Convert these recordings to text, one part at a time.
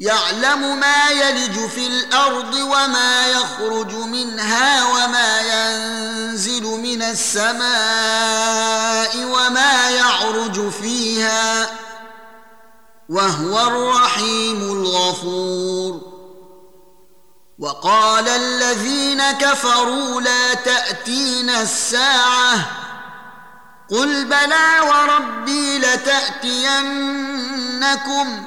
يعلم ما يلج في الارض وما يخرج منها وما ينزل من السماء وما يعرج فيها وهو الرحيم الغفور وقال الذين كفروا لا تاتينا الساعه قل بلى وربي لتاتينكم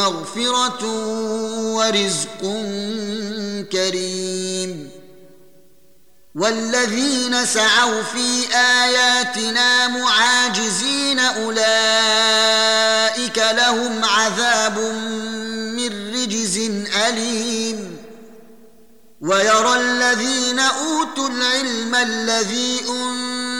مغفرة ورزق كريم والذين سعوا في آياتنا معاجزين أولئك لهم عذاب من رجز أليم ويرى الذين أوتوا العلم الذي أنزل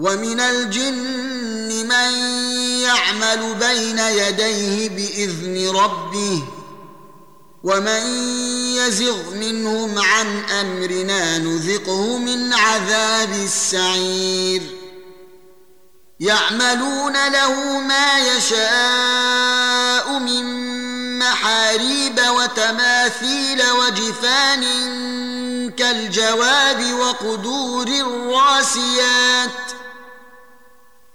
ومن الجن من يعمل بين يديه باذن ربه ومن يزغ منهم عن امرنا نذقه من عذاب السعير يعملون له ما يشاء من محاريب وتماثيل وجفان كالجواب وقدور الراسيات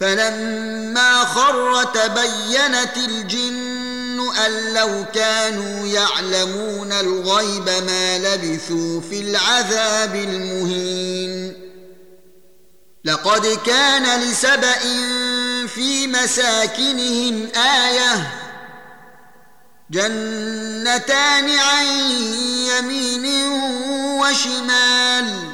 فلما خر تبينت الجن أن لو كانوا يعلمون الغيب ما لبثوا في العذاب المهين لقد كان لسبأ في مساكنهم آية جنتان عن يمين وشمال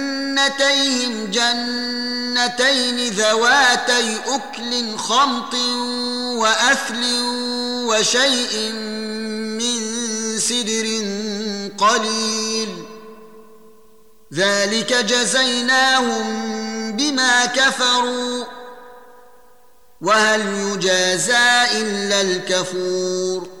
جنتيهم جنتين ذواتي أكل خمط وأثل وشيء من سدر قليل ذلك جزيناهم بما كفروا وهل يجازى إلا الكفور ۖ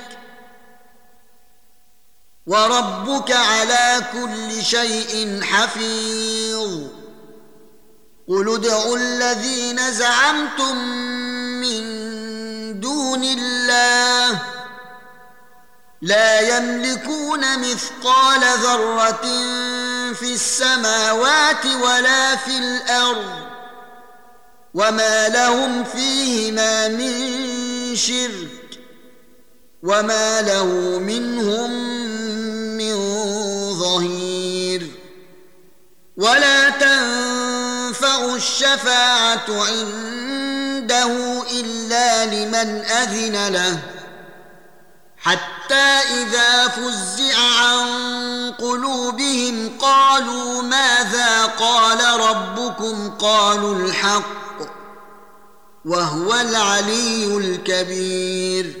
وربك على كل شيء حفيظ قل ادعوا الذين زعمتم من دون الله لا يملكون مثقال ذره في السماوات ولا في الارض وما لهم فيهما من شرك وما له منهم من ظهير ولا تنفع الشفاعة عنده إلا لمن أذن له حتى إذا فزع عن قلوبهم قالوا ماذا قال ربكم قالوا الحق وهو العلي الكبير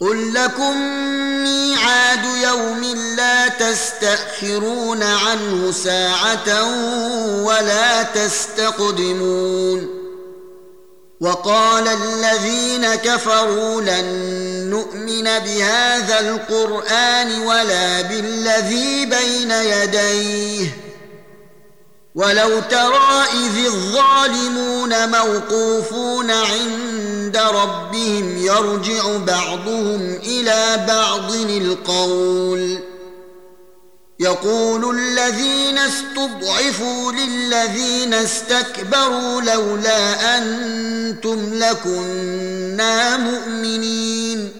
قل لكم ميعاد يوم لا تستأخرون عنه ساعة ولا تستقدمون وقال الذين كفروا لن نؤمن بهذا القرآن ولا بالذي بين يديه ولو ترى إذ الظالمون موقوفون عند عند ربهم يرجع بعضهم إلى بعض القول يقول الذين استضعفوا للذين استكبروا لولا أنتم لكنا مؤمنين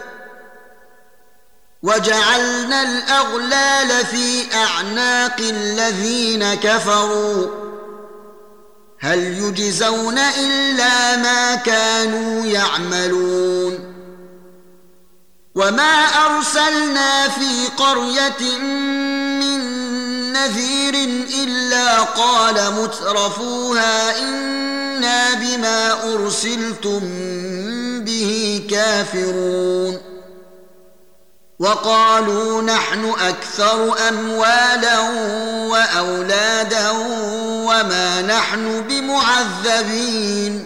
وجعلنا الاغلال في اعناق الذين كفروا هل يجزون الا ما كانوا يعملون وما ارسلنا في قريه من نذير الا قال مترفوها انا بما ارسلتم به كافرون وقالوا نحن اكثر اموالا واولادا وما نحن بمعذبين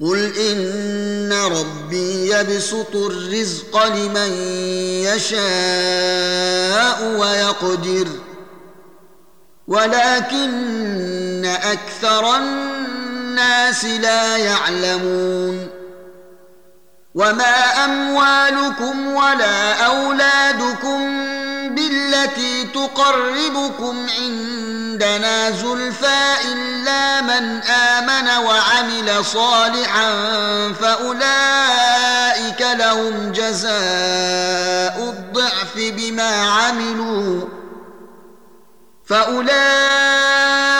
قل ان ربي يبسط الرزق لمن يشاء ويقدر ولكن اكثر الناس لا يعلمون وما اموالكم ولا اولادكم بالتي تقربكم عندنا زلفى الا من امن وعمل صالحا فاولئك لهم جزاء الضعف بما عملوا فاولئك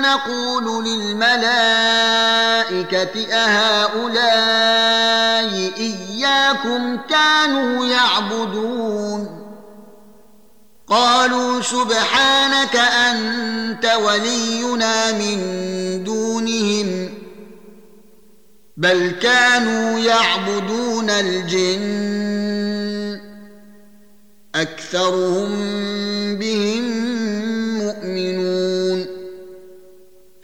نقول للملائكة أهؤلاء إياكم كانوا يعبدون قالوا سبحانك أنت ولينا من دونهم بل كانوا يعبدون الجن أكثرهم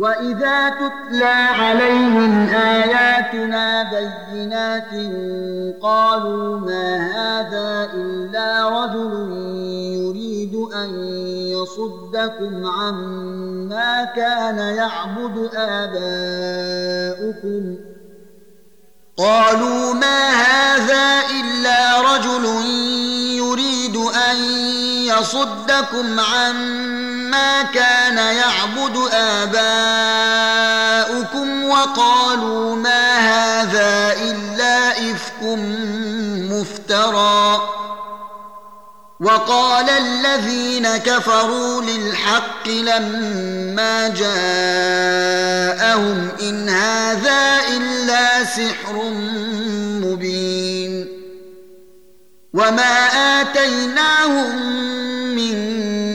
وإذا تتلى عليهم آياتنا بينات قالوا ما هذا إلا رجل يريد أن يصدكم عما كان يعبد آباؤكم قالوا ما هذا إلا رجل يريد أن يصدكم عما ما كان يعبد آباؤكم وقالوا ما هذا إلا إفك مفترى وقال الذين كفروا للحق لما جاءهم إن هذا إلا سحر مبين وما آتيناهم من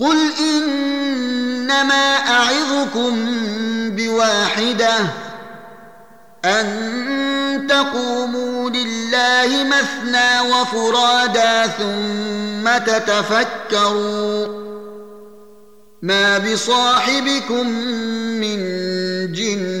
قل انما اعظكم بواحده ان تقوموا لله مثنى وفرادى ثم تتفكروا ما بصاحبكم من جن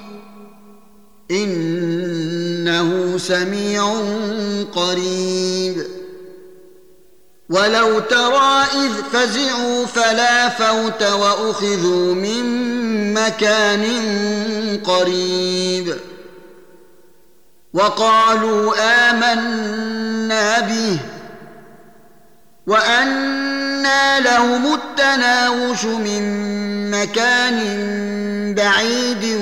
انه سميع قريب ولو ترى اذ فزعوا فلا فوت واخذوا من مكان قريب وقالوا امنا به وأنا لهم التناوش من مكان بعيد